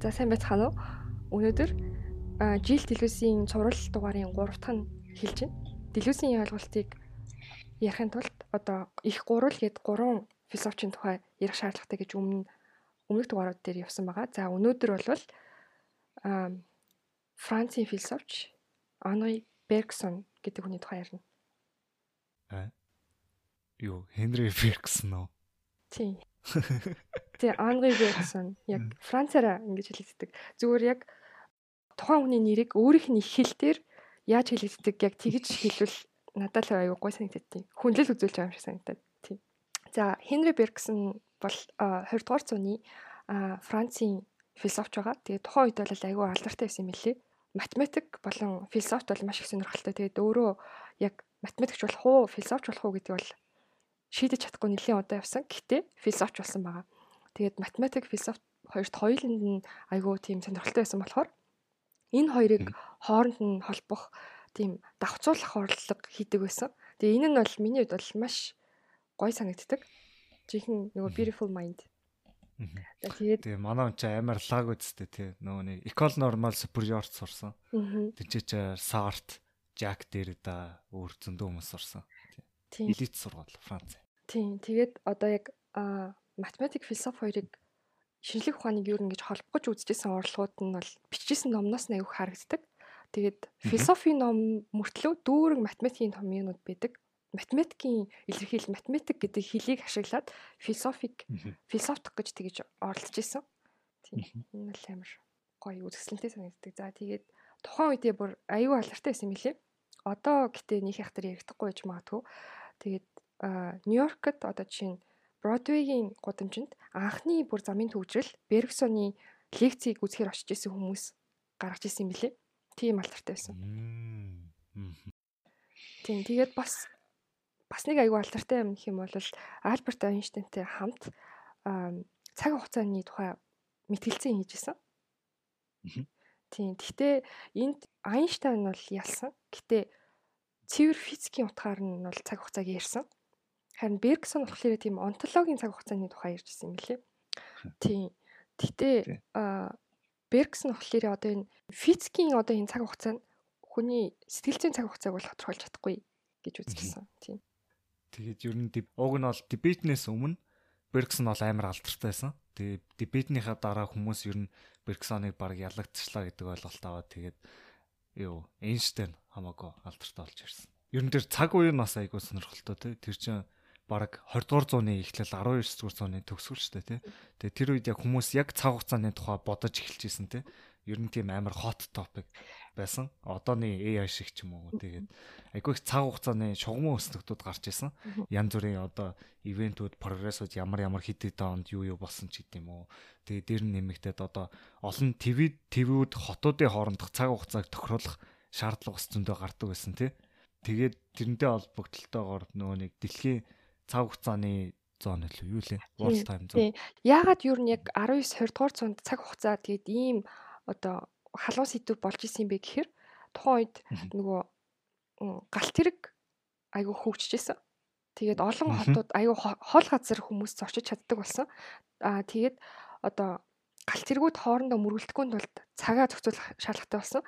За сайн байцгаана уу? Өнөөдөр жил Делюсийн цуврал дугаарын 3 дахь нь хэлж байна. Делюсийн ойлголтыг ярихын тулд одоо их гурвал гээд гурван философийн тухай ярих шаардлагатай гэж өмнө өмнөх дугаарууд дээр явсан байгаа. За өнөөдөр бол Францын философч Henri Bergson гэдэг хүний тухай ярина. Аа. Юу, Henry Bergson уу? Тийм. Тэгээ Henri Bergson яг Францаараа ингэж хэлэгддэг. Зүгээр яг тухайн хүний нэрийг өөрийнх нь их хэлээр яаж хэлэгддэг яг тэгж хэлвэл надад л аюу гой санагдаад тийм. Хүнлэл үзүүлж байгаа юм шиг санагдаад тийм. За, Henry Bergson бол 20 дугаар зууны Францын философч байгаа. Тэгээ тухайн үед бол аюу алдартай байсан юм лээ математик болон философт бол маш их сонирхолтой. Тэгээд өөрөө яг математикч болох уу, философч болох уу гэдэг бол шийдэж чадахгүй нэлийн удаа явсан. Гэхдээ философч болсон байгаа. Тэгээд математик, философт хоёрт хоёуланд нь айгүй тийм сонирхолтой байсан болохоор энэ хоёрыг хооронд нь холбох тийм давхцуулах орлого хийдэг байсан. Тэгээ энэ нь бол миний хувьд бол маш гой санагддаг. Жинхэнэ нөгөө beautiful mind Тэгээд тэгээ манай хүн чи амар лаг үсттэй тий. Нөгөө нэг Ecole Normal Superior сурсан. Тэнцээч Sart, Jack дээр да өөр зөндөө хүмүүс сурсан. Элит сургууль Франц. Тийм. Тэгээд одоо яг математик, философи хоёрыг шинжлэх ухааныг юу ингэж холбогож үзэжсэн орлогууд нь бол бичижсэн номноос нь аюух харагддаг. Тэгээд философи ном мөртлөө дүүрэн математикийн томьёонууд байдаг математикийн илэрхийлэл математик гэдэг хэлийг ашиглаад философик философик гэж тэгж оролцож исэн. Тийм. Энэ бол амар гоё үзэсгэлэнтэй санагддаг. За тэгээд тухайн үедээ бүр аюу алдартай байсан лээ. Одоо гэтээ нэг хахтар яригдахгүй байж магадгүй. Тэгээд Нью-Йоркт одоо жишээ нь Бродвейгийн гудамжинд анхны бүр замын төвжрэл Бергсоны лекцийг үзэхээр очиж исэн хүмүүс гаргаж исэн юм лээ. Тийм алдартай байсан. Тийм тэгээд бас бас нэг аюул алдартай юм гэх юм бол Альберт Эйнштейнтэй хамт цаг хугацааны тухай мэтгэлцэн хийжсэн. Тийм. Гэхдээ энд Айнштайн бол ялсан. Гэтэ цэвэр физикийн утгаар нь бол цаг хугацааг ярьсан. Харин Бергсон болохоор тийм онтологийн цаг хугацааны тухай ярьжсэн юм лээ. Тийм. Гэтэ Бергсон болохоор одоо энэ физикийн одоо энэ цаг хугацаа нь хүний сэтгэл зүйн цаг хугацааг бол тодорхойлж чадахгүй гэж үзчихсэн. Тийм. Тэгээд ер нь уг нь бол дебетнээс өмнө Бергсон бол амар алдартай байсан. Тэгээд дебетнийхаа дараа хүмүүс ер нь Бергсоныг баг ялагдчихлаа гэдэг ойлголт аваад тэгээд юу Эйнштейн хамаагүй алдартай болж ирсэн. Ер нь тэр цаг үеийн нас айгуу сонирхолтой тий. Тэр чинь бараг 20 дугаар зууны эхлэл 19 дугаар зууны төгсгөл шүү дээ тий. Тэгээ тэр үед яг хүмүүс яг цаг хугацааны тухай бодож эхэлж исэн тий. Ер нь тийм амар hot topic байсан. Одооны AI шиг ч юм уу. Тэгээд айгүй их цаг хугацааны шугамын өснөгтүүд гарч исэн. Янз бүрийн одоо ивентүүд, прогрессууд ямар ямар хэд хэдэн онд юу юу болсон ч гэдэм үү. Тэгээд дээр нь нэмэгдээд одоо олон ТV ТV-үүд хотуудын хоорондох цаг хугацааг тохируулах шаардлага бас зөндөө гардаг байсан тий. Тэгээд тэрнтэй холбогдлолтойгоор нөгөө нэг дэлхийн цаг хугацааны зоон л юу лээ? World time zone. Яагаад юу нь яг 19 20 дугаар зуунд цаг хугацаа тэгээд ийм одоо халуун сэдв болж исэн юм бэ гэхээр тухайн үед нөгөө галт тэрэг айгүй хөгжижсэн. Тэгээд олон хотууд айгүй хол газар хүмүүс зорчиж чаддаг болсон. Аа тэгээд одоо галт тэргүүд хоорондоо мөргөлдөхгүй тулд цагаа зохицуулах шаардлагатай болсон.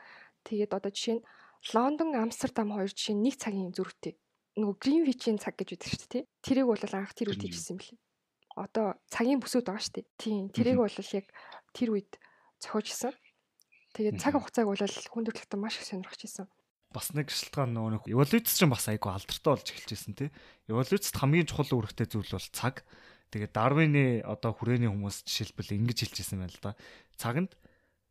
Тэгээд одоо жишээ нь Лондон, Амстердам хоёр жишээ нь нэг цагийн зөрүүтэй. Нөгөө Гринвичийн цаг гэж үүдэг шүү дээ. Тэрийг бол анх тэр үед хийжсэн юм билээ. Одоо цагийн бүсүүд байгаа шүү дээ. Тийм. Тэрийг бол яг тэр үед зохиожсэн. Тэгээд цаг хугацааг бол хүн төрөлхтөн маш их сонирхож исэн. Бас нэг шалтгаан нөгөө эволюц ч бас айгүй алдартай болж эхэлж исэн тий. Эволюцид хамгийн чухал үүрэгтэй зүйл бол цаг. Тэгээд Дарвины одоо хүрээний хүмүүс жишээлбэл ингэж хэлж исэн байна л да. Цаганд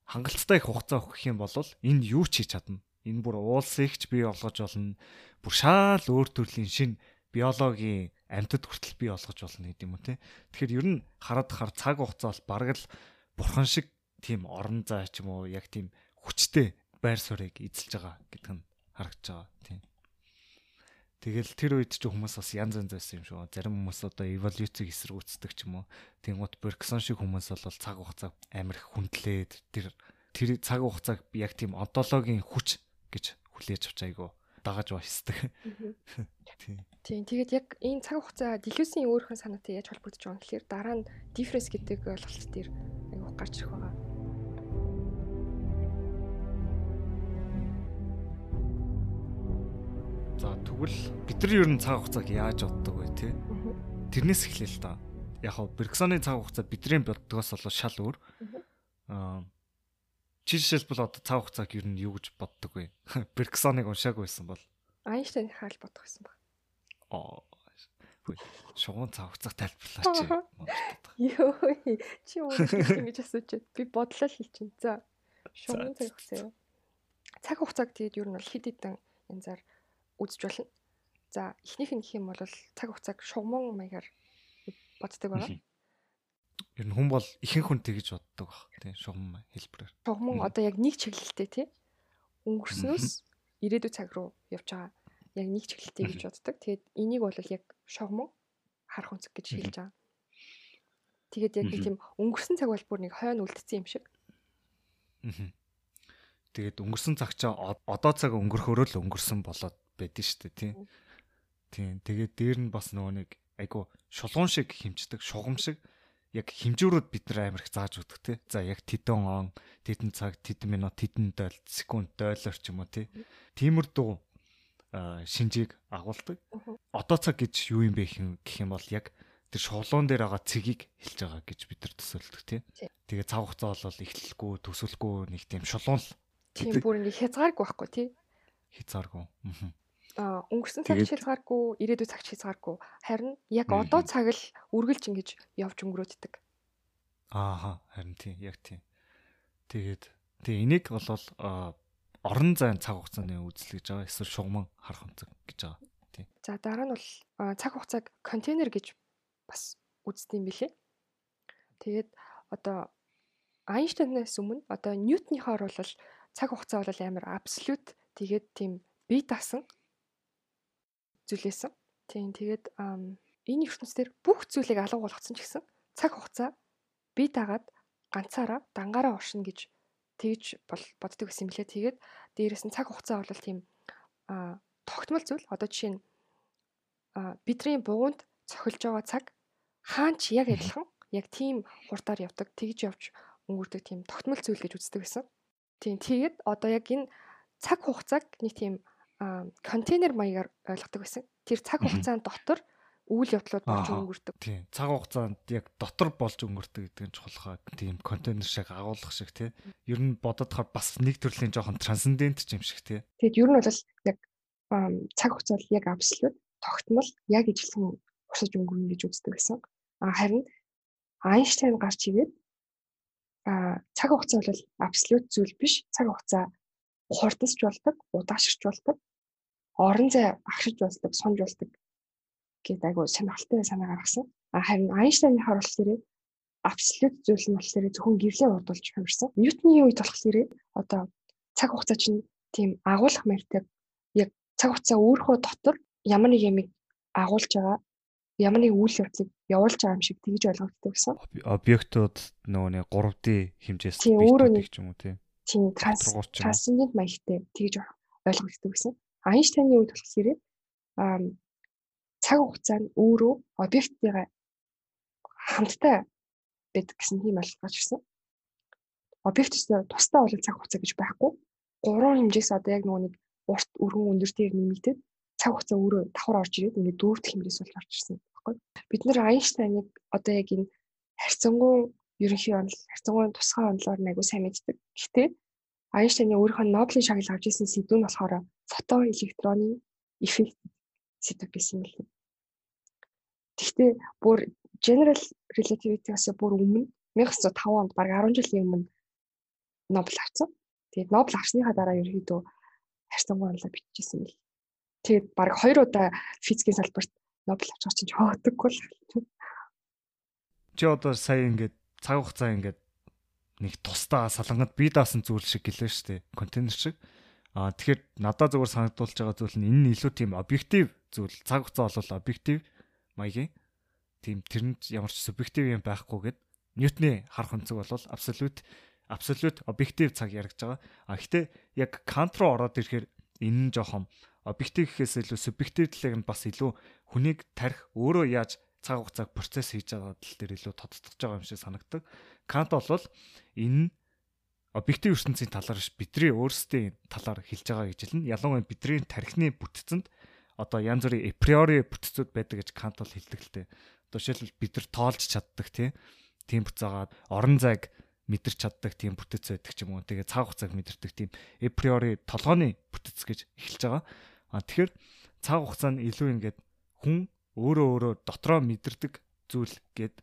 хангалттай их хугацаа өгөх юм бол энэ юу ч хийж чадна. Энэ бүр уулсыг ч бий болгож болно. Бүр шаал өөр төрлийн шин биологийн амьтад хүртэл бий болгож болно гэдэг юм уу те. Тэгэхээр ер нь хараад хар цаг хугацаа бол бараг л бурхан шиг тийм орон зай ч юм уу яг тийм хүчтэй байр суурийг эзэлж байгаа гэдэг нь харагдаж байгаа тийм. Тэгэл тэр үед ч хүмүүс бас янз янз байсан юм шүү. Зарим хүмүүс одоо эволюцийг эсэргүүцдэг ч юм уу. Тэнгуут Берксон шиг хүмүүс бол цаг хугацаа амар хүндлээд тэр тэр цаг хугацааг яг тийм онтологийн хүч гэж хүлээж авч айгу дагаж баясдаг. Тийм. Тийм. Тэгээд яг энэ цаг хугацаа делюсийн өөрхөн санаатай яаж холбогдож байгаа юм гэхээр дараа нь difference гэдэг ойлголт дээр айгу гарч ирэх байгаа. За тэгвэл бид нар ер нь цаг хугацааг яаж боддог вэ те? Тэрнээс эхлэв л да. Яг хо Берксоны цаг хугацаа бидний боддгоос болоо шал өөр. Аа чи жишээлбэл одоо цаг хугацааг ер нь юу гэж боддог вэ? Берксоныг уншаагүй байсан бол Айнштейн хаал бодох байсан баг. Аа шугуун цаг хугацааг тайлбарлаач. Йоо чи ингэж асууж би бодлоо хэлчихин. За шугуун цаг хугацаа юу? Цаг хугацааг тэгээд ер нь бол хэд хэдэн янзаар үзэж болно. За эхнийх нь гэх юм бол цаг хугацааг шугамн маягаар боддог байгаа. Ер нь хүн бол ихэнх хүн тэгж боддог баг тийм шугам хэлбэрээр. Шугамн одоо яг нэг чиглэлтэй тий. Өнгөрснөөс ирээдүйн цаг руу явж байгаа. Яг нэг чиглэлтэй гэж боддог. Тэгээд энийг бол яг шугамн харах үнцэг гэж хэлж байгаа. Тэгээд яг тийм өнгөрсөн цаг бол бүр нэг хойно үлдсэн юм шиг. Тэгээд өнгөрсөн цаг чаа одоо цаг өнгөрөхөөрөө л өнгөрсөн болоод байдэн шүү дээ тий. Тийм. Тэгээд дээр нь бас нөгөө нэг айгу шулуун шиг химждэг, шугам шиг яг хэмжүүрүүд бид нар амар их зааж өгдөг тий. За яг тэдэн он, тэдэн цаг, тэдэн минут, тэдэн дойл, секунд дойлоор ч юм уу тий. Тиймэрдүү шинжийг агуулдаг. Одоо цаг гэж юу юм бэ гэх юм бол яг тэр шулуун дээр байгаа цэгийг хэлж байгаа гэж бид нар төсөөлдөг тий. Тэгээ цав хугацаа бол эхлэлгүй, төсөөлгүй нэг тийм шулуун л. Тийм бүр ингэ хязгааргүй байхгүй тий. Хязгааргүй. Аа өнгөрсөн цаг шилгааргүй ирээдүйн цаг шилгааргүй харин яг одоо цаг л үргэлж ингэж явж өнгөрөөддөг. Аа харин тийм яг тийм. Тэгээд тэг энийг бол орон зайн цаг хугацааны үзэл гэж байгаа эсвэл шугамн харах онцог гэж байгаа. Тийм. За дараа нь бол цаг хугацааг контейнер гэж бас үздэг юм билэ. Тэгээд одоо Айнштейнээс өмнө одоо Ньютоныхоор бол цаг хугацаа бол амар абсолют тэгээд тийм бие даасан зүйлээсэн. Тийм тэгээд энэ ертөнцийн бүх зүйлийг алга болгоцсон ч гэсэн цаг хугацаа бие дагаад ганцаараа дангаараа оршино гэж тэгж боддог гэсэн юм лээ. Тэгээд дээрэс нь цаг хугацаа бол тийм тогтмол зүйл. Одоо жишээ нь а бидний бугуунд цохилж байгаа цаг хаан ч яг адилхан яг тийм хурдаар явдаг тэгж явж өнгөрдөг тийм тогтмол зүйл гэж үздэг гэсэн. Тийм тэгээд одоо яг энэ цаг хугацааг нэг тийм контейнер маягаар ойлгодог байсан. Тэр цаг хугацаанд дотор үйл явдлууд болж өнгөрдөг. Тийм. Цаг хугацаанд яг дотор болж өнгөрдөг гэдэг нь чухалхаа. Тийм контейнер шиг агуулгах шиг тий. Ер нь бодохоор бас нэг төрлийн жоохон трансцендент юм шиг тий. Тэгэд ер нь бол яг цаг хугацаанд яг абсолют тогтмол яг ижилхэн урсаж өнгөрнө гэж үздэг байсан. А харин Айнштейн гарч игээд а цаг хугацаа бол абсолют зүйл биш. Цаг хугацаа хурдасч болдог, удаашрч болдог орон зай багшиж болдог, сонж болдог гэдэг айгу сонирхолтой санаа гаргасан. А харин Айнштейны харуулт дээрээ абсолют зүйл нь болохоор зөвхөн гэрлээ урдуулж хамирсан. Ньютоны үед болохоор одоо цаг хугацаа чинь тийм агуулах мэрдэг яг цаг хугацаа өөрийнхөө дотор ямар нэг ямиг агуулж байгаа ямар нэг үйл явдлыг явуулж байгаа юм шиг тэгж ойлгогддог гэсэн. Объектууд нөгөө нэг 3D хэмжээс бийтэй ч юм уу тийм. Тийм трансцендент маягтай тэгж ойлгогддог гэсэн. Айнштайны үед болохоор цаг хугацаанд өөрөө объекттэйгээ хамттай байдаг гэсэн тийм ойлголт ирсэн. Объекттэй тусдаа бол цаг хугацаа гэж байхгүй. Гурван хэмжээс одоо яг нөгөө нэг урт өргөн өндөртөөр нэмэгдээд цаг хугацаа өөрөө давхар орж ирээд ингээд дөрөвт хэмжээс бол орж ирсэн байхгүй. Бид нэр Айнштайныг одоо яг энэ харьцангуй ерөнхий онол, харьцангуй тусгай онолоор айгу сайн мэддэг. Гэхдээ Айнштайны өөрийнхөө Нобелийн шагнал авч ирсэн сэдв нь болохоор фото электроны эффект сэдв байсан юм л. Гэхдээ бүр general relativity-аас бүр өмнө 1905 онд баг 10 жилийн өмнө Нобель авсан. Тэгээд Нобель авсныхаа дараа ерөөдөө харьцангуй онлоо биччихсэн юм л. Тэгээд баг хоёр удаа физикийн салбарт Нобель авчих чинь хоодоггүй л. Чи одоо сая ингээд цаг хугацаа ингээд нэг тусдаа салангад бие даасан зүйл шиг гэлээ шүү дээ. Контейнер шиг. Аа тэгэхээр надад зөвөр санагдуулж байгаа зүйл нь энэ нь илүү тийм объектив зүйл. Цаг хугацаа бол объектив маягийн. Тийм тэрэнд ямар ч субъектив юм байхгүйгээд Ньютоны харах өнцөг бол абсолют абсолют объектив цаг яригдж байгаа. А гэхдээ яг Кант руу ороод ирэхээр энэ нь жоохон объектив гэхээс илүү субъектив талыг нь бас илүү хүнийг тарих өөрөө яаж цаг хугацааг процесс хийж байгаа тал дээр илүү тодтогдож байгаа юм шиг санагдаг. Кант бол энэ нь объектив ертөнцийн талаар биш бидний өөрсдийн талаар хэлж байгаа гэж хэлнэ. Ялангуяа бидний тархины бүтцэнд одоо янз бүрийн априори бүтцүүд байдаг гэж Кант бол хэлдэг л дээ. Одоо жишээлбэл бид нар тоолж чаддаг тий. Тийм буцаагаад орон зайг мэдэрч чаддаг тийм бүтэц байдаг ч юм уу. Тэгээ цаг хугацааг мэдэрдэг тийм априори толгойн бүтэц гэж эхэлж байгаа. А тэгэхээр цаг хугацаанд илүү ингээд хүн өөрөө өөрөө дотроо мэдэрдэг зүйл гээд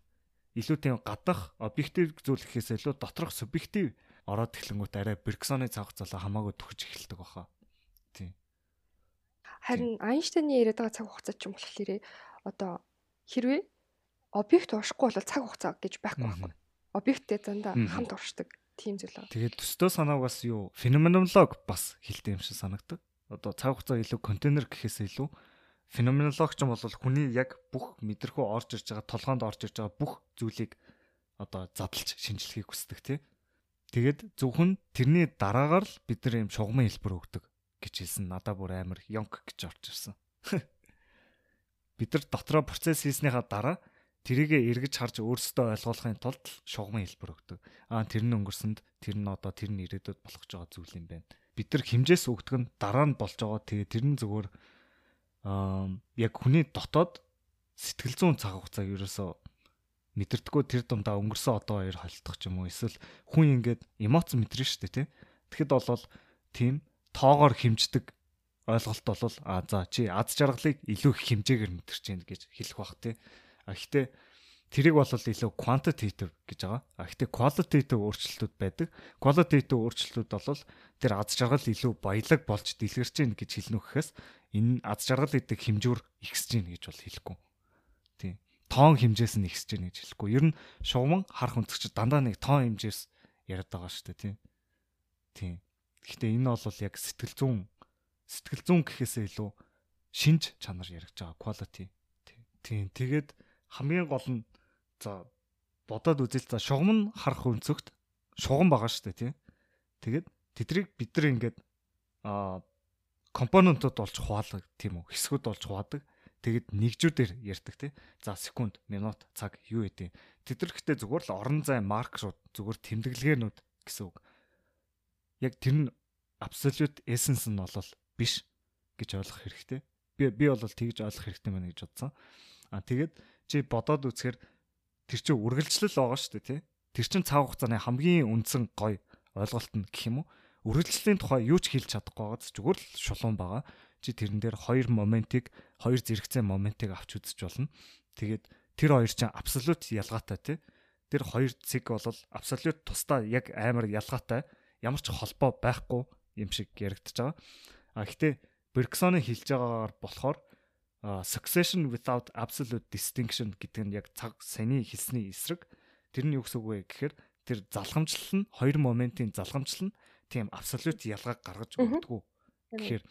илүү тийм гадах объектив зүйл гэхээс илүү доторх субъектив ороод эхлэнгүүт арай Берксоны цаг хугацаалаа хамаагүй төгөж эхэлдэг баха. Тийм. Харин Айнштейны яриад байгаа цаг хугацаа ч юм болохоор одоо хэрвээ объект уршихгүй бол цаг хугацаа гэж байхгүй байхгүй объекттэй зандаа хамт уршдаг тийм зүйл байна. Тэгээд төстөө санааг бас юу феноменолог бас хэлдэг юм шиг санагдаг. Одоо цаг хугацаа илүү контейнер гэхээс илүү феноменологч юм бол хүний яг бүх мэдрэхүү орж ирж байгаа толгоонд орж ирж байгаа бүх зүйлийг одоо задлж шинжилгэхийг хүсдэг тий. Тэгээд зөвхөн тэрний дараагаар л бид нар юм шугамын хэлбэр өгдөг гэж хэлсэн. Надаа бүр амар ёнк гэж орж ирсэн. Бид нар дотроо процесс хийснийхаа дараа тэрийгэ эргэж харж өөрсдөө ойлгуулахын тулд шугамын хэлбэр өгдөг. Аа тэр нь өнгөрсөнд тэр нь одоо тэр нь ирээдүйд болох ч байгаа зүйл юм байна. Бид нар химжээс өгдөг нь дараа нь болж байгаа. Тэгээ тэр нь зөвхөр аа яг хүний дотоод сэтгэл зүйн цаг хугацааг ерөөсөө мэдэрдэггүй тэр дундаа өнгөрсөн одоо хоёр холдох ч юм уу эсвэл хүн ингээд эмоц мэдрэн штэ тий. Тэгэхэд болвол тийм тоогоор химждэг ойлголт бол а за чи аз жаргалыг илүү их хэмжээгээр мэдэрч байна гэж хэлэх бах тий. А гэхдээ тэрийг бол илүү quantitative гэж байгаа. А гэхдээ qualitative өөрчлөлтүүд байдаг. Qualitative өөрчлөлтүүд бол тэр аз жаргал илүү баялаг болж дэлгэрч гин гэж хэлнэ гэхээс энэ аз жаргал гэдэг хэмжүүр ихсэж гин гэж бол хэлэхгүй. Тийм. Тоон хэмжээс нь ихсэж гин гэж хэлэхгүй. Ер нь шугамн харах өнцөгч дандаа нэг тоон хэмжээс яриад байгаа шүү дээ, тийм. Тийм. Гэхдээ энэ бол яг сэтгэл зүүн сэтгэл зүүн гэхээсээ илүү шинж чанар яригдж байгаа quality. Тийм. Тэгээд хамгийн гол нь за бодоод үзэл за шугам нь харах өнцөгт шугам байгаа шүү дээ тий. Тэгээд тэдрийг бид нар ингээд а компонентууд болж хуваадаг тийм үү хэсгүүд болж хуваадаг. Тэгэд нэгжүүдээр ярьдаг тий. За секунд, минут, цаг юу гэдэг. Гэхдээ зүгээр л орон зай маркшууд зүгээр тэмдэглэгээнүүд гэсэн үг. Яг тэр нь absolute essence нь бол биш гэж ойлгох хэрэгтэй. Би би бол тэгж ойлгох хэрэгтэй байна гэж бодсон. А тэгээд чи бодоод үзэхээр тэр чинь үргэлжлэл байгаа шүү дээ тий. Тэр чинь цаг хугацааны хамгийн үндсэн гой ойлголт нь гэх юм уу? Үргэлжлэлийн тухай юу ч хэлж чадахгүй байгааз зүгээр л шулуун байгаа. Чи тэрэн дээр хоёр моментийг, хоёр зэрэгцээ моментийг авч үзэж болно. Тэгээд тэр хоёр чинь абсолют ялгаатай тий. Тэр хоёр цэг бол абсолют тусдаа яг амар ялгаатай. Ямар ч холбоо байхгүй юм шиг яригдчихэж байгаа. А гэхдээ Берксоны хэлж байгаагаар болохоор succession without absolute distinction гэдэг нь яг цаг саяны хэлсний эсрэг тэр нь юу гэсэн үг вэ гэхээр тэр залхамжлал нь хоёр моментын залхамжлал нь тийм абсолют ялгааг гаргаж өгдөггүй. Тэгэхээр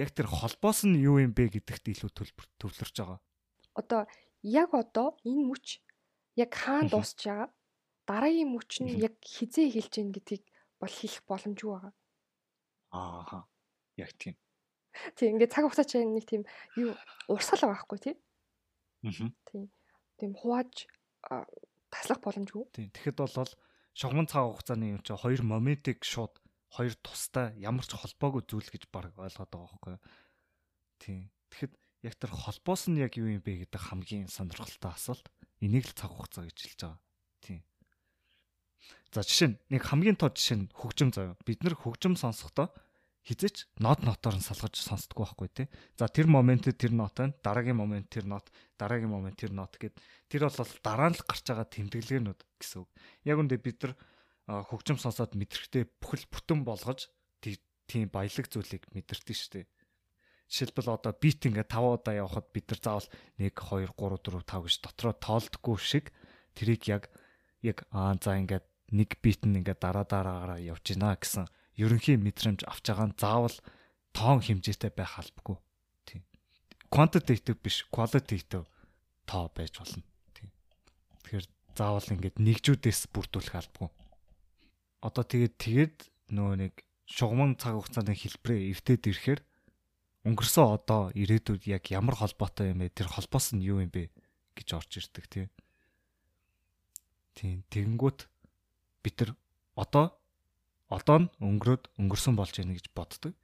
яг тэр холбоос нь юу юм бэ гэдэгт илүү төвлөрч байгаа. Одоо яг одоо энэ мүч яг хаана дуусч байгаа? Дараагийн мүч нь яг хизээ эхэлж гин гэдгийг бол хэлэх боломжгүй байгаа. Аа. Яг тийм. Тийм ингээд цаг хугацаа чинь нэг тийм юу урсгал байгаа байхгүй тий. Аа. Тийм. Тийм хувааж таслах боломжгүй. Тийм. Тэгэхэд бол шугамн цаг хугацааны юм чинь хоёр моментиг шууд хоёр тустай ямар ч холбоогүй зүйл гэж баг ойлгоод байгаа байхгүй. Тийм. Тэгэхэд яг тэр холбоос нь яг юу юм бэ гэдэг хамгийн сонирхолтой асуулт. Энийг л цаг хугацаа гэж хэлж байгаа. Тийм. За жишээ нь нэг хамгийн тод жишээ нь хөгжим заяа. Бид нэр хөгжим сонсохдоо хизээч нот нотоор нь салгаж сонсдгоо байхгүй тий. За тэр моментэд тэр нот байна. Дараагийн момент тэр нот, дараагийн момент тэр нот гэд тэр бол дараа нь л гарч байгаа тэмдэглэгээнүүд гэсэн үг. Яг үндэ бид нар хөгжим сонсоод мэдрэхтэй бүхэл бүтэн болгож тийм баялаг зүйлийг мэдэрдэг шүү дээ. Жишээлбэл одоо бит ингээ 5 удаа явахад бид нар заавал 1 2 3 4 5 гэж дотроо тоолдоггүй шиг тэрийг яг яг аа за ингээд нэг бит нь ингээ дараа дараагаараа явж гинэ гэсэн ерөнхий мэдрэмж авч байгаа нь заавал тоон хэмжээтэй байх албагүй. Тийм. Quantitative биш, qualitative тоо байж болно. Тийм. Тэгэхээр заавал ингээд нэгжүүдээс бүрдүүлэх албагүй. Одоо тэгээд тэгээд нөгөө нэг шугамн цаг хугацааны хэлбэрээ эвдээд ирэхээр өнгөрсөн одоо ирээдүйд яг ямар холбоотой юм бэ? Тэр холбоос нь юу юм бэ гэж орж ирдэг тийм. Тийм. Тэгэнгүүт бид нар одоо одоо нь өнгөрөөд өнгөрсөн болж байна гэж боддог.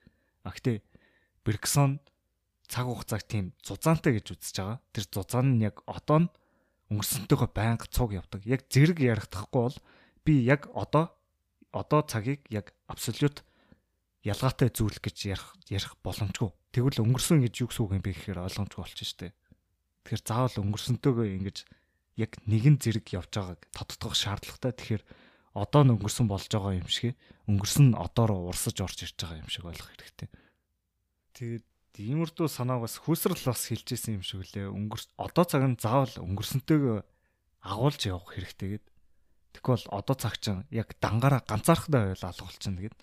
А гэтээ Берксон цаг хугацааг тийм зузаантай гэж үзэж байгаа. Тэр зузаан нь яг одоо нь өнгөрсөнтэйгөө байнга цуг явдаг. Яг зэрэг ярихдахгүй бол би яг одоо одоо цагийг яг абсолют ялгаатай зүйл гэж ярих ярих боломжгүй. Тэгвэл өнгөрсөн гэж юу гэсэн үг юм бэ гэхээр ойлгомжгүй болчих штеп. Тэгэхээр заавал өнгөрсөнтэйгөө ингэж яг нэгэн зэрэг явж байгааг тодтогох шаардлагатай. Тэгэхээр одоо нь өнгөрсөн болж байгаа юм шиг өнгөрсөн нь одоо руу урсаж орж ирж байгаа юм шиг ойлгох хэрэгтэй. Тэгээд иймэрдүү санааг бас хүсрэл бас хэлжсэн юм шиг үлээ. Өнгөрс одоо цаг нь заавал өнгөрсөнтэйг агуулж явах хэрэгтэй гэд. Тэгвэл одоо цаг чинь яг дангаараа ганцаархтай байл алгуулчихна гэд.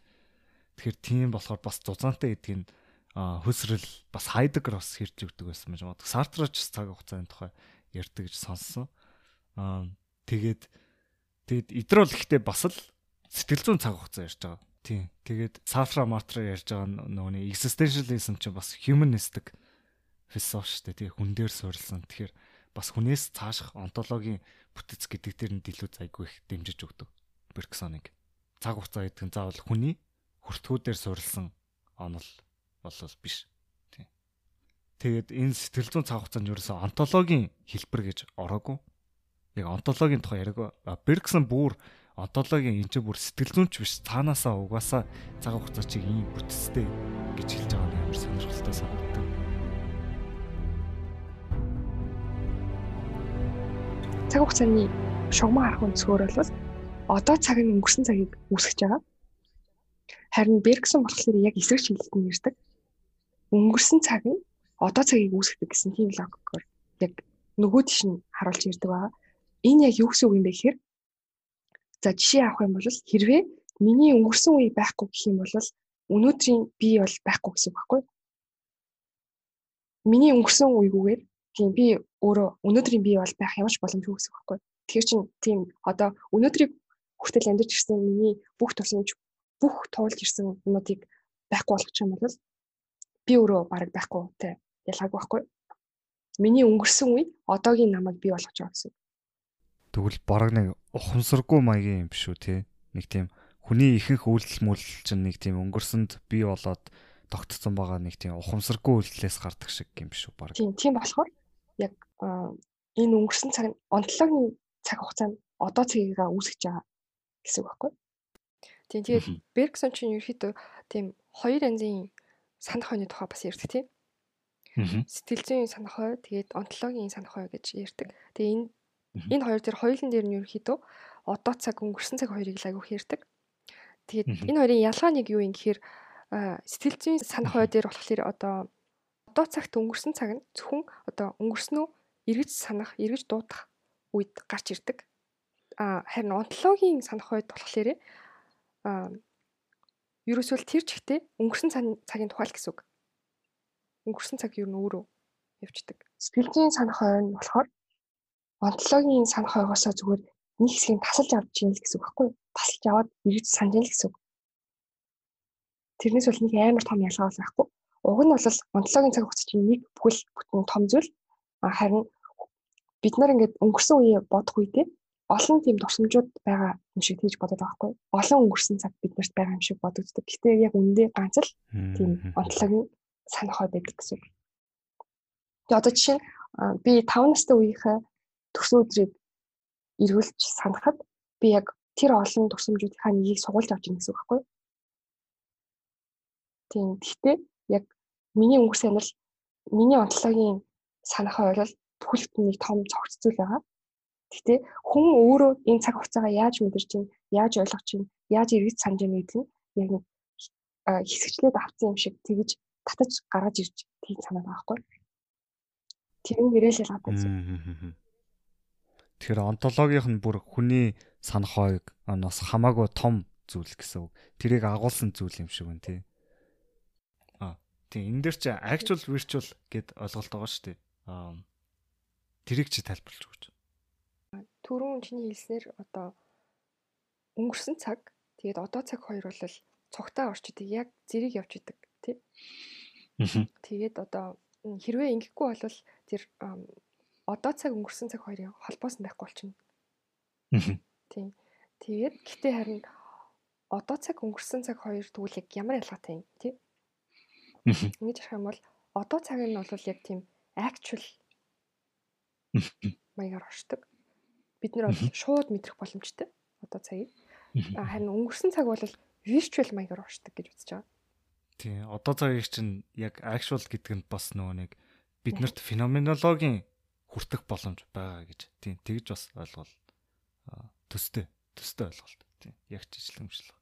Тэгэхээр тийм болохоор бас зузаантай гэдгийг хөсрөл бас хайдагэр бас хэрж өгдөг байсан юм шиг. Сартрач цаг хугацааны тухай ярьдаг гэж сонссон. Аа тэгээд тэгээд идрол ихтэй бас л сэтгэл зүйн цаг хугацаа ярьж байгаа. Тийм. Тэгээд Сафра Мартра ярьж байгаа нөгөөний existentialism чинь бас humanistic философи шүү дээ. Тэгээ хүн дээр суурилсан. Тэгэхээр бас хүнээс цааших онтологийн бүтэц гэдэг дээр нь илүү зайгүй их дэмжиж өгдөг. Берксоныг. Цаг хугацаа гэдэг нь заавал хүний хүртгүүдээр суурилсан онол болол биш. Тийм. Тэгээд энэ сэтгэл зүйн цаг хугацаанд ерөөсөө онтологийн хэлбэр гэж ороогүй. Яг онтологийн тухай яриаг Берксон бүр одоологийн энэ ч бүр сэтгэл зүйнч биш цаанаасаа угаасаа цаг хугацаа чиг ийм бүтцтэй гэж хэлж байгаа нь амар сонирхолтой санагдав. Цаг хугацааны шугам харах өнцгөр бол одоо цаг нь өнгөрсөн цагийг үүсгэж байгаа. Харин Бергсон болохоор яг эсрэг шийдэлт нь ирдэг. Өнгөрсөн цаг нь одоо цагийг үүсгдэг гэсэн тийм логикоор яг нөгөө тийш нь харуулж ирдэг байгаа. Энэ яг юу гэсэн үг юм бэ гэхээр За жишээ авах юм бол хэрвээ миний өнгөрсөн үе байхгүй гэх юм бол өнөөдрийн би бол байхгүй гэсэн үг байхгүй. Миний өнгөрсөн үегүүгээр тийм би өөрөө өнөөдрийн би бол байх ямарч боломжгүй гэсэн үг байхгүй. Тэгэхээр чин тийм одоо өнөөдрийг хүртэл амьдарч ирсэн миний бүх тусламж бүх туулж ирсэн юмнуудыг байхгүй болгочих юм бол би өөрөө бараг байхгүй те ялгаагүй байхгүй. Миний өнгөрсөн үе одоогийн намайг бий болгож байгаа гэсэн. Тэгвэл бараг нэг ухамсаргүй маягийн юм биш үү те. Нэг тийм хүний ихэнх үйлдэл мүлдэл чинь нэг тийм өнгөрсөнд бий болоод тогтцсон байгаа нэг тийм ухамсаргүй үйлдэлээс гардаг шиг юм биш үү бараг. Тийм тийм болохоор яг энэ өнгөрсөн цаг онцлогийн цаг хугацаанд одоо цагийгаа үүсгэж байгаа гэсэн үг байхгүй. Тийм тэгээд Бергсон чинь ерөөхдөө тийм хоёр янзын санах хойны тухай бас ярьдаг тийм. Сэтгэл зүйн санах хой тэгээд онтологийн санах хой гэж ярьдаг. Тэгээ энэ Энэ хоёр дээр хоёулын дээр нь ерөнхийдөө одоо цаг өнгөрсөн цаг хоёрыг л айгүйх ярьдаг. Тэгээд энэ хоёрын ялгаа нэг юу юм гэхээр сэтгэл зүйн санах хой дээр болохоор одоо одоо цагт өнгөрсөн цаг нь зөвхөн одоо өнгөрснөө эргэж санах, эргэж дуудах үед гарч ирдэг. А харин онтологийн санах хойд болохоор а ерөөсөө тэр чигтээ өнгөрсөн цагийн тухай л гэсэн үг. Өнгөрсөн цаг юу н өөрөө явждаг. Сэтгэл зүйн санах хой нь болохоор онтологийн санах ойгоосоо зүгээр нэг хэсгийг тасалж авч ийн гэсэн үг байхгүй юу? Тасалж аваад эргэж санаж ийн гэсэн үг. Тэрнээс бол нэг амар том ялгаа байхгүй. Уг нь бол онтологийн цаг хугацаа чинь нэг бүхэл бүтэн том зүйл. Харин бид нар ингээд өнгөрсөн үеэ бодох үедээ олон тийм дурсамжууд байгаа юм шиг тийж бодоод байгаа байхгүй. Олон өнгөрсөн цаг биднэрт байгаа юм шиг бодогддог. Гэтэ яг үндэ ганц л тийм онтологийн санах хой байдаг гэсэн. Тэгээ одоо жишээ би 5 настай үеийнхээ төсөө өдрийг эргүүлж санахад би яг тэр олон тусламжуудынхаа нэгийг сугуулж авч ирнэ гэсэн үг байхгүй? Тийм. Гэхдээ яг миний өнгөрсөн анал миний онцлогийн санахаа бол бүхэл бүтнийг том цогц зүйл байгаа. Гэхдээ хүн өөрөө энэ цаг хугацаагаа яаж мэдэрч чинь, яаж ойлгож чинь, яаж эргэж санаж яах гэдэг нь яг нэг хэсэгчлээд авсан юм шиг тэгж татаж гаргаж ирж тийм байгаа байхгүй. Тэр нь гэрэл ялгаатай зүйл. Тэгэхээр онтологийнх нь бүр хүний санах хойг нас хамаагүй том зүйл гэсэн үг. Тэрийг агуулсан зүйл юм шиг байна тий. Аа тий энэ дэр чи actual virtual гэд ойлголт байгаа шүү дээ. Аа тэрийг чи тайлбарлаж өгч. Түрүүн чиний хэлснээр одоо өнгөрсөн цаг тэгээд одоо цаг хоёр бол цогтой орчдөг яг зэрэг явж идэг тий. Тэгээд одоо хэрвээ ингэхгүй бол тэр одоо цаг өнгөрсөн цаг хоёрын холбоос нь байхгүй болчихно. Тийм. Тэгээд гэтээ харин одоо цаг өнгөрсөн цаг хоёр тэгвэл ямар ялгаатай юм тий? Ингэж ярих юм бол одоо цаг нь бол яг тийм actual маягаар оршдог. Бид нар бол шууд мэдрэх боломжтой одоо цагийг. Харин өнгөрсөн цаг бол virtual маягаар оршдог гэж үзэж байгаа. Тий. Одоо цагийг чинь яг actual гэдэг нь бас нөгөө нэг биднэрт феноменологийн хүртэх боломж байгаа гэж. Тийм тэгж бас ойлгол төстэй төстэй ойлголт. Тийм яг жижигэмжлэг.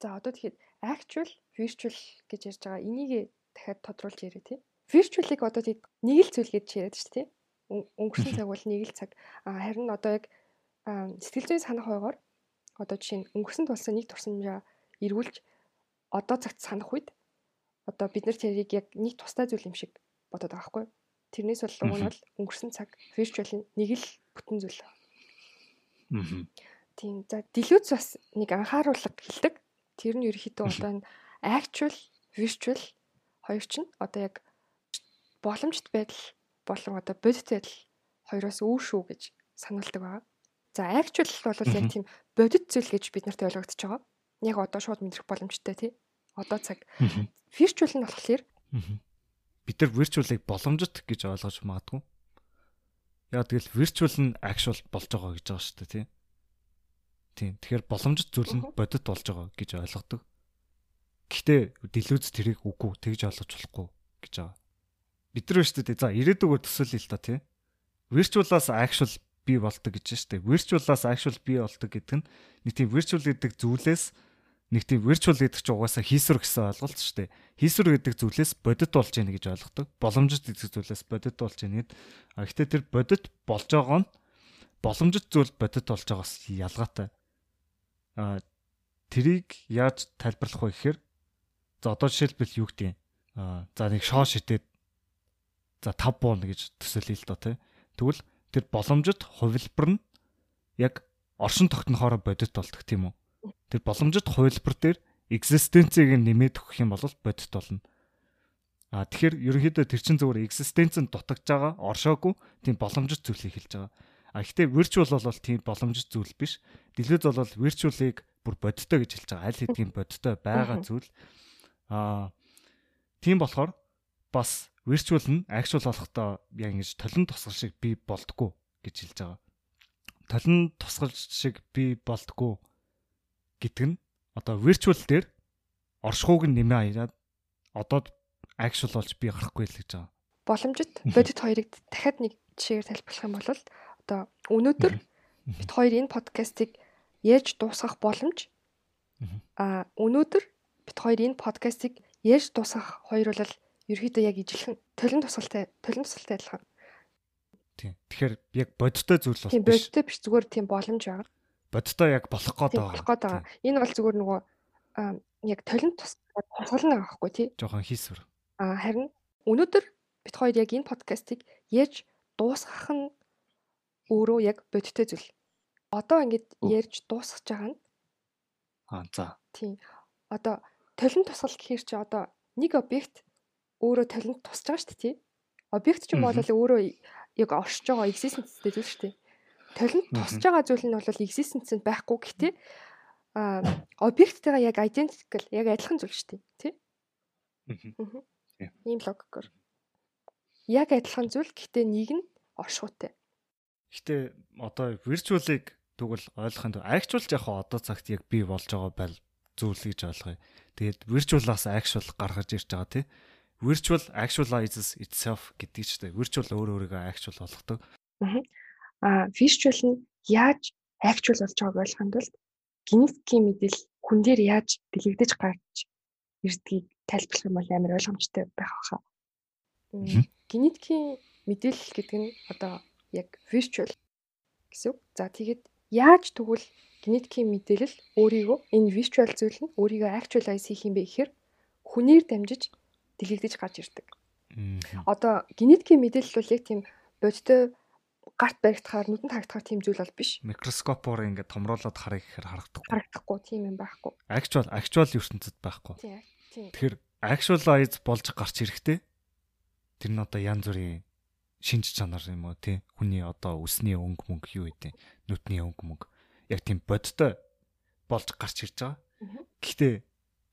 За одоо тэгэхээр actual virtual гэж ярьж байгаа энийг дахиад тодруулж яриа тий. Virtual-ыг одоо тийм нэг л зүйл гэж яриад шүү дээ тий. Өнгөрсөн цаг бол нэг л цаг. Харин одоо яг сэтгэл зүйн санах байгаагаар одоо жишээ нь өнгөрсөн тулсан нэг турсамжаа эргүүлж одоо цагт санах үед одоо бид нар тэрийг яг нэг тустай зүйл юм шиг бодоод байгаа хгүй. Тэрнээс бол уг нь бол өнгөрсөн цаг virtual нэг л бүтэн зүйл. Аа. Тийм. За делюц бас нэг анхааруулга хэлдэг. Тэр нь ерөөхдөө одоо энэ actual virtual хоёр чинь одоо яг боломжит байдал болон одоо бодит байдал хоёроос өөр шүү гэж сануулдаг байгаа. За actual бол яг тийм бодит зүйл гэж бид нарт ойлгогдож байгаа. Яг одоо шууд мэдрэх боломжтой тий. Одоо цаг. Virtual нь болохоор бид нар virtual-ыг боломжит гэж ойлгож магадгүй. Яг тэгэл virtual нь actual болж байгаа гэж байгаа шүү дээ тий. Тийм. Тэгэхээр боломжит зүйл нь бодит болж байгаа гэж ойлгодог. Гэхдээ дэлүүз тэрийг үгүй тэгж ойлгож болохгүй гэж байгаа. Бид нар шүү дээ. За ирээдүгөө төсөөлье л та тий. Virtual-аас actual бий болдог гэж шүү дээ. Virtual-аас actual бий болдог гэдэг нь нэг тийм virtual гэдэг зүйлээс нэг тийм virtual гэдэг чинь угаасаа хийсвэр гэсэн ойлголт шүү дээ. Хийсвэр гэдэг зүйлээс бодит болж яана гэж ойлгодог. Боломжит гэдэг зүйлээс бодит болж яана гэд. А гэхдээ тэр бодит болж байгаа нь боломжит зүйл бодит болж байгаас ялгаатай. А тэрийг яаж тайлбарлах вэ гэхээр За одоо жишээлбэл юу гэдэг аа за нэг шоо шитэд за 5 бууна гэж төсөөлье л доо тий. Тэгвэл тэр боломжит хувилбар нь яг оршин тогтнохоор бодит болдог тийм үү? Тэр боломжит хувилбар дээр экзистенцийг нэмээд өгөх юм бол бодит болно. А тэгэхээр ерөнхийдөө тэр чин зүгээр экзистенцэнд дутагдж байгаа оршоогүй тийм боломжит зүйлийг хэлж байгаа. А гэхдээ virtual бол тийм боломжит зүйл биш. Дэлгэц бол virtual-ыг бүр бодиттой гэж хэлж байгаа. Аль хэдийн бодиттой байгаа зүйл. Аа тийм болохоор бас virtual нь actual болохдоо яг ингэж толон тусгал шиг би болдгоо гэж хэлж байгаа. Толон тусгал шиг би болдгоо гэдэг нь одоо virtual дээр оршихууг нь нэмээ аяад одоо actual болж би гарахгүй л гэж байгаа. Боломжит. Бодит хоёрыг дахиад нэг жишээгээр тайлбарлах юм бол одоо өнөөдөр бид хоёр энэ подкастыг яаж дуусгах боломж. А өнөөдөр бит хоёр энэ подкастыг ярьж дуусгах хоёр бол ерөөдөө яг ижилхэн толин тусгалтай толин тусгалтай адилхан. Тийм. Тэгэхээр яг бодиттой зүйл бол. Тийм бодиттой биш зүгээр тийм боломж байгаа. Бодиттой яг болох гээд байгаа. Болох гээд байгаа. Энэ бол зүгээр нөгөө яг толин тусгална байхгүй тий. Жохон хийсвэр. Аа харин өнөөдөр бит хоёр яг энэ подкастыг ярьж дуусгах нь өөрөө яг бодиттой зүйл. Одоо ингэж ярьж дуусгаж байгаа нь Аа за. Тийм. Одоо толин тусгал гэхээр чи одоо нэг объект өөрөө толинд тусаж байгаа шүү дээ тий. Объект ч юм бол өөрөө яг оршиж байгаа existence-тэй зүйл шүү дээ. Толинд тусаж байгаа зүйл нь бол existence-д байхгүй гэхдээ а объекттэйгээ яг identical яг адилхан зүйл шүү дээ тий. Ийм логикоор. Яг адилхан зүйл гэхдээ нэг нь оршихуйтай. Гэтэ одоо virtual-ыг тэгвэл ойлгохын тулд actual яг одоо цагт яг бий болж байгаа байл зүйл гэж ойлгоё. Тэгээд virtual-аас actual гаргаж ирж байгаа тий. Virtual actualizes itself гэдэг чинь virtual өөр өөрийгөө actual болгодог. Аа virtual нь яаж actual болж байгааг ойлгохын тулд генетикийн мэдээлэл хүн дээр яаж дэлгэгдэж гарч ирдгийг тайлбарлах юм бол амар ойлгомжтой байх баха. Генетикийн мэдээлэл гэдэг нь одоо яг virtual гэсэн үг. За тэгээд яаж тэгвэл генетикийн мэдээлэл өөрийгөө энэ virtual зүйл нь өөрийгөө actualize хийх юм бэ гэхээр хүнээр дамжиж дэлгэгдэж гарч ирдэг. Одоо генетикийн мэдээлэл бол яг тийм бодтой гарт баригдахаар нүдэн харагдахаар тийм зүйл бол биш. Микроскопоор ингээд томруулаад харъя гэхээр харагдахгүй. Харагдахгүй тийм юм байхгүй. Actual actual ертөнцид байхгүй. Тийм. Тэгэхээр actualize болж гарч ирэхтэй тэр нь одоо янз бүрийн шинж чанар юм уу тий хүний одоо үсний өнгө мөнгө юу гэдэг нүдний өнгө мөнгө яг тийм бодтой болж гарч ирж байгаа. Гэхдээ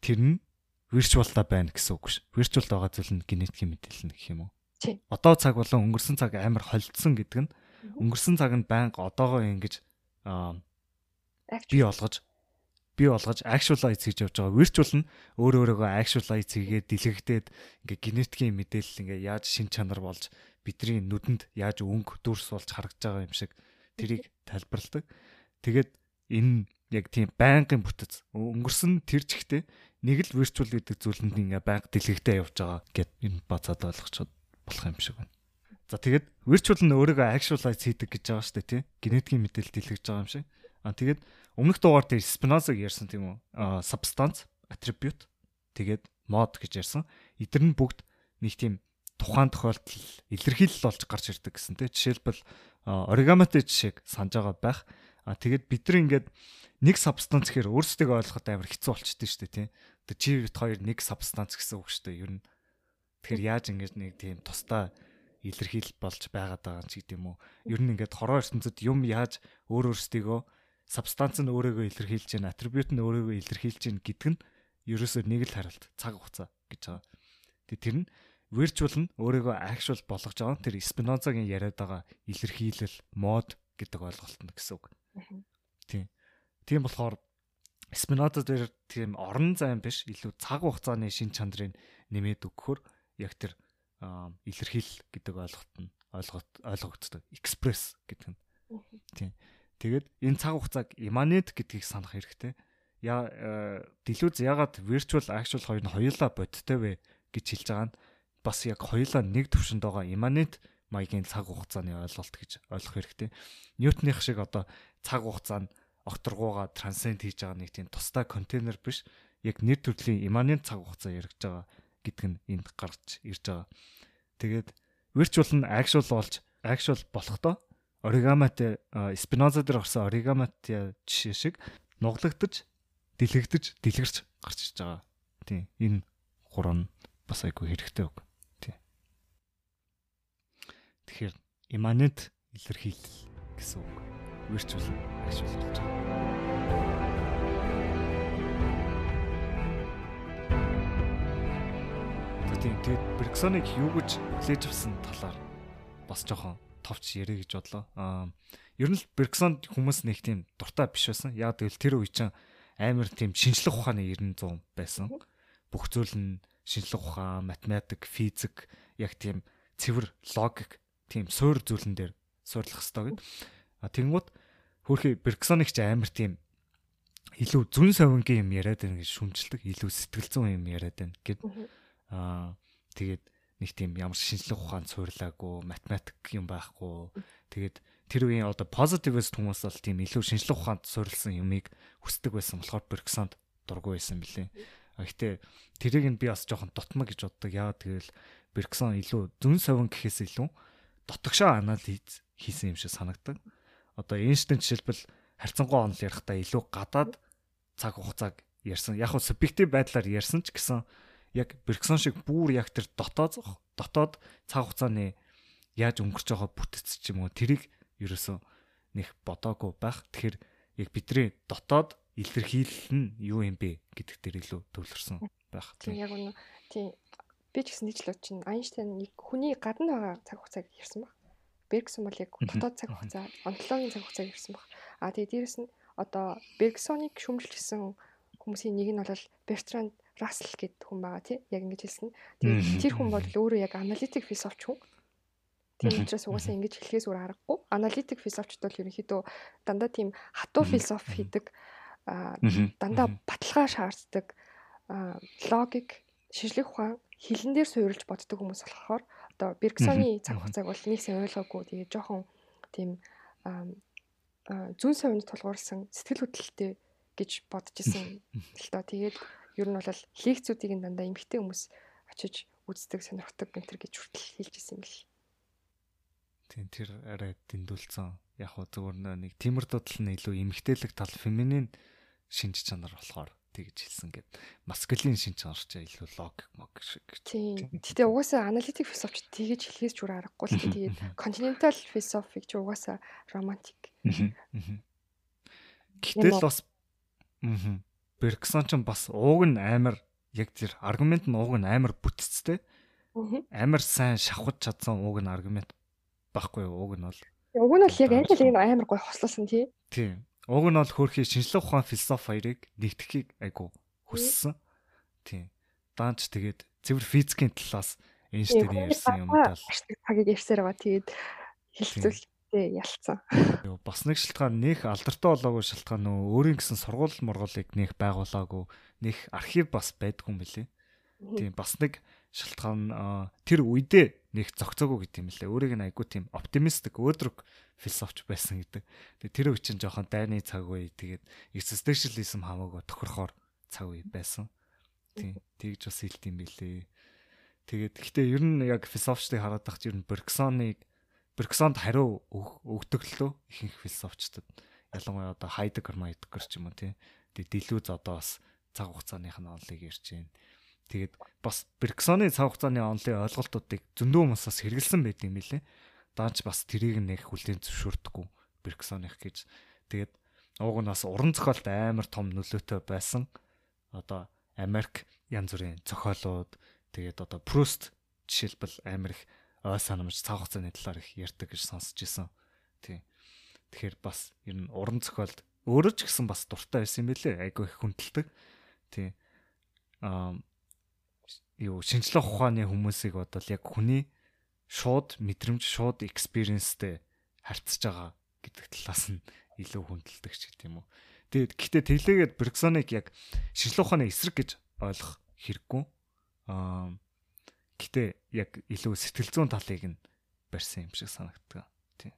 тэр нь виртуалта байна гэсэн үг ш. Виртуалд байгаа зүйл нь генетикийн мэдээлэл гэх юм уу? Тийм. Одоо цаг болон өнгөрсөн цаг амар холдсон гэдэг нь өнгөрсөн цаг нь байнга одоогоо ингэж би олгож би олгож actualize хийж явж байгаа. Virtual нь өөр өөрөөгөө actualize хийгээд дэлгэгдээд ингээ генетикийн мэдээлэл ингээ яаж шин чанар болж бидний нүдэнд яаж өнгө дүрс болж харагдж байгаа юм шиг тэрийг тайлбарладаг. Тэгээд энэ яг тийм байнгын бүтэц өнгөрсөн тэр чигтээ нэг л virtual гэдэг зүйлэнд ингээ байнга дэлгэгдээ явж байгаа гэд энэ бацаад ойлгочиход болох юм шиг байна. За тэгээд virtual нь өөрийгөө actualize хийдэг гэж байгаа шүү дээ тий. Генетикийн мэдээлэл дэлгэж байгаа юм шиг. А тэгээд өмнөх дугаар дээр Spinoza ярьсан тийм үү? Substance, attribute тэгээд mod гэж ярьсан. Эдгээр нь бүгд нэг тийм тухайн тохиолдол илэрхийлэл болж гарч ирдэг гэсэн тийм. Жишээлбэл оригамитэй жишээг санаж байгаа байх. А тэгээд бид нар ингээд нэг substance гэхээр өөрсдөө ойлгоход амар хэцүү болчихдээ шүү дээ тийм. Тэгээд чи бит хоёр нэг substance гэсэн үг шүү дээ. Ер нь тэгэхээр яаж ингэж нэг тийм тусдаа илэрхийлэл болж байгаад байгаа ч гэдэм үү. Ер нь ингээд хороо ертөнцид юм яаж өөр өөрсдийгөө сабстанц нь өөрийгөө илэрхийлж байна, атрибут нь өөрийгөө илэрхийлж байна гэдэг нь ерөөсөө нэг л харалт, цаг хугацаа гэж байгаа. Тэгээ тэр нь virtual нь өөрийгөө actual болгож байгаа. Тэр Spinoza-гийн яриад байгаа илэрхийлэл, мод гэдэг ойлголт нь гэсэн үг. Тийм. Тийм болохоор Spinoza дээр тийм орон зайн биш, илүү цаг хугацааны шин чанарыг нэмээд өгөхөөр яг тэр илэрхийлэл гэдэг ойлголт нь ойлгот ойлгогддог. Express гэдэг нь. Тийм. Тэгээд энэ цаг хугацааг immanent гэдгийг санах хэрэгтэй. Яа э, дэлүүз ягаад virtual actual хоёр нь хоёулаа бодтой вэ гэж хэлж байгаа нь бас яг хоёулаа нэг төвшөнд байгаа immanent маягийн цаг хугацааны ойлголт гэж ойлгох хэрэгтэй. Ньютоных шиг одоо цаг хугацаанд окторгууга трансценд хийж байгаа нэг тийм тусдаа контейнер биш. Яг нэр төрлийн immanent цаг хугацаа яригдж байгаа гэдг нь энд гарч ирж байгаа. Тэгээд virtual нь actual болж actual болохдоо оригаматай Спиноза дээр гарсан оригаматай жишээ шиг нуглагдаж, дэлгэгдэж, дэлгэрч гарч иж байгаа. Тийм. Энэ гурав нь бас айгүй хэрэгтэй үг. Тэгэхээр иманент илэрхийлэл гэсэн үг. Actual болж байгаа. Тийм. Тэгээд Bergsonic юу гэж хүлээж авсан талаар бас жоохон товч ярэ гэж бодлоо. Аа ер нь л Бергсон хүмүүс нэг тийм дуртай биш байсан. Яг тэгэл тэр үе чинь амар тийм шинжлэх ухааны 900 байсан. Бүх зүйл нь шинжлэх ухаан, математик, физик яг тийм цэвэр логик тийм суур зүйлэн дээр суурлах хэрэгтэй гэд. А тэгэнгუთ хөрхи Бергсоник ч амар тийм илүү зүн совингийн юм яриад байна гэж шүмжилдэг, илүү сэтгэл зүйн юм яриад байна гэд. Аа тэгээд нэг тийм ямар шинжлэх ухаанд суйрлаагүй, математик юм байхгүй. Тэгээд тэр үеийн одоо positivist хүмүүс бол тийм илүү шинжлэх ухаанд суйрлсан юмыг хүсдэг байсан болохоор Bergson-д дургүй байсан билээ. А гэтээ тэрийг нь би бас жоохон дутмаг гэж боддог. Яагаад гэвэл Bergson илүү зүн совин гэхээс илүү дотгошоо анализ хийсэн юм шиг санагдаг. Одоо Эйнштейн жишээлбэл харьцангуй онол ярихдаа илүү гадаад цаг хугацааг ярьсан. Яг нь субъектив байдлаар ярьсан ч гэсэн яг Берксон шиг бүр яг тэр дотоод дотоод цаг хугацааны яаж өнгөрч байгаа бүтц ч юм уу тэрийг ерөөсөө нэг бодоогүй байх. Тэгэхээр яг бидний дотоод илэрхийлэл нь юу юм бэ гэдэг дээр илүү төвлөрсөн байх. Тийм яг үнэ. Тийм би ч гэсэн нийтлэл чинь Айнштейн нэг хүний гадна байгаа цаг хугацааг ярьсан баг. Бергсон бол яг дотоод цаг хугацаа, онцлогийн цаг хугацааг ярьсан баг. А тэгээ дээрэс нь одоо Бергсоныг шүмжилсэн хүмүүсийн нэг нь бол Бертранд Рассел гэдэг хүн байгаа тий. Яг ингэж хэлсэн. Тэгээд тэр хүн бол өөрөө яг аналитик философч хүн. Тийм учраас угаасаа ингэж хэлхээс өөр аргагүй. Аналитик философчд бол ерөнхийдөө дандаа тийм хатуу философи хийдэг дандаа баталгаа шаарддаг логик, шинжлэх ухаан хилэн дээр суурилж боддог хүмүүс болохоор одоо Бергсоны цаг хугацааг бол нэг сайн ойлгоогүй. Тэгээд жоохон тийм зүүн совинд тулгуурласан сэтгэл хөдлөлттэй гэж бодож исэн л доо. Тэгээд ер нь бол лекцүүдийг дандаа эмгтэй хүмүүс очиж үздэг, сонирхдаг гэнтэр гэж хүртэл хэлж исэн юм бэл. Тийм тэр арай дэндүүлсэн. Яг хөө зөвөр нэг тиймэр дутал нь илүү эмгтээлэг тал феминин шинж чанар болохоор тэгж хэлсэн гэд. Маскулин чанар ч илүү логик мог шиг. Тийм. Гэтэ угаасаа аналитик философч тэгж хэлхээс ч үр аргагүй л тэгээд континентал философик ч угаасаа романтик. Гэтэл бас Аа Бергсон ч бас ууг нь амар яг тэр аргумент нь ууг нь амар бүтцтэй. Амар сайн шавхаж чадсан ууг нь аргумент байхгүй? Ууг нь бол Уг нь бол яг аль нь амар гой хослуулсан тий. Тийм. Уг нь бол хөөрхий шинжлэх ухаан философи хоёрыг нэгтгэхийг айгу хүссэн. Тийм. Даанч тэгээд цэвэр физикийн талаас Эйнштейн ярьсан юм даа. Цагийг ярьсаар байгаа. Тэгээд хилцүүлэлтээ ялцсан. Бас нэг шалтгаан нөх алдартай болоогүй шалтгаан нөө өөрийн гэсэн сургууль мургуулыг нэх байгуулаагүй нэх архив бас байдгүй юм билэ. Тийм бас нэг шалтгаан тэр үедээ нэг зогцоогүй гэдэг юм лээ. Өөрийг нь айгуу тийм оптимистик өөдрөг философч байсан гэдэг. Тэгээ тэр үчин жоохон дайны цаг үе тэгээд existentialism хамаагүй тохирохоор цаг үе байсан. Тийм тэгж бас хэлт юм билээ. Тэгээд гэхдээ ер нь яг философчдыг хараад тахч ер нь Берксоныг Берксонд хариу өгдөг лөө ихэнх философчдад ялангуяа одоо Хайдеггер, Майдеггер ч юм уу тий. Тэгээд Делюз одоо бас цаг хугацааных нь онлыг ярьж байна. Тэгээд бас Берксоны цаг хугацааны онлын ойлголтуудыг зөндөө хүмүүсээс хэрэгэлсэн байт юм билэ. Даанч бас тэрийг нэг хүлээн зөвшөөрдөггүй Берксоных гэж. Тэгээд ууг нь бас уран зохиолт амар том нөлөөтэй байсан. Одоо Америк янз бүрийн зохиолууд тэгээд одоо Пруст жишээлбэл амар их ой санамж цаг хугацааны талаар их ярьдаг гэж сонсч ирсэн. Тий. Тэгэхээр бас ер нь уран зохиолд өөрөө ч гэсэн бас дуртай байсан юм билэ. Айгүй их хүндэлдэг. Тий. Аа юу шинжлэх ухааны хүмүүсийг бодвол яг хүний шууд мэдрэмж, шууд экспириенстэй харьцаж байгаа гэдэг талаас нь илүү хүндэлдэг ч гэдэг юм уу. Тэгээд гэхдээ тэглээгээд Берксоныг яг шинжлэх ухааны эсрэг гэж ойлгох хэрэггүй. Аа гэхдээ яг илүү сэтгэл зүйн талыг нь барьсан юм шиг санагддаг. Тийм.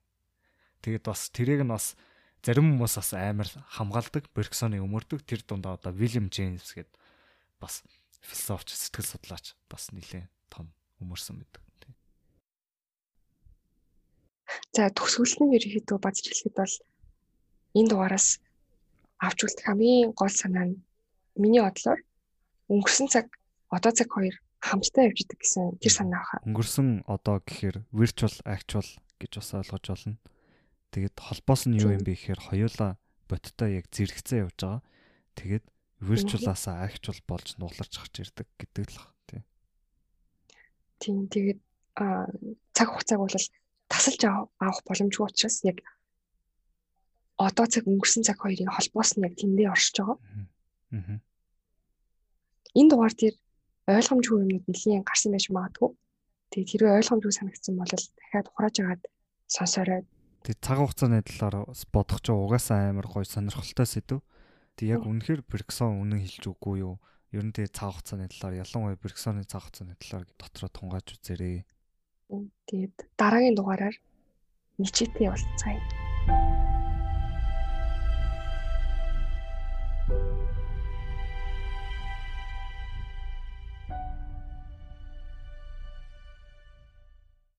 Тэгээд бас тэрийг нь бас зарим хүмүүс бас амар хамгаалдаг, Берксоны өмөрдөг. Тэр дундаа одоо Вильям Джеймс гэдэг бас философч сэтгэл судлаач бас нэлээд том өмөрсөн байдаг. За төгсгөл нь ерөнхийдөө базж хэлэхэд бол энэ дугаараас авч үлдэх хамгийн гол санаа нь миний бодлоор өнгөрсөн цаг одоо цаг хоёр хамтдаа явж идэг гэсэн тэр санаа баха. Өнгөрсөн одоо гэхээр virtual actual гэж бас ойлгож болно. Тэгээд холбоос нь юу юм бэ гэхээр хоёулаа бодтой яг зэрэгцээ явж байгаа. Тэгээд virtual-аасаа actual болж нугларч гарч ирдэг гэдэг л тий. Тийм тэгээд а цаг хугацааг бол тасалж авах боломжгүй учраас яг одоо цаг өнгөрсөн цаг хоёрын холбоос нь яг тэндээ оршиж байгаа. Аа. Энэ дугаар дээр ойлгомжгүй юмнууд нэлийн гарсан байж магадгүй. Тэгээд хэрвээ ойлгомжгүй санагдсан бол дахиад ухрааж агаад сонсорой. Тэгээд цаг хугацааны талаар бодох ч угаасаа амар гоё сонирхолтой сэдв. Тэг яг үнэхээр Берксон үнэн хэлж үгүй юу? Ер нь тэгээ цаг хугацааны талаар ялангуяа Берксоны цаг хугацааны талаар дотроо тунгааж үзээрэй. Тэгээд дараагийн дугаараар ничээтэй уулзцаая.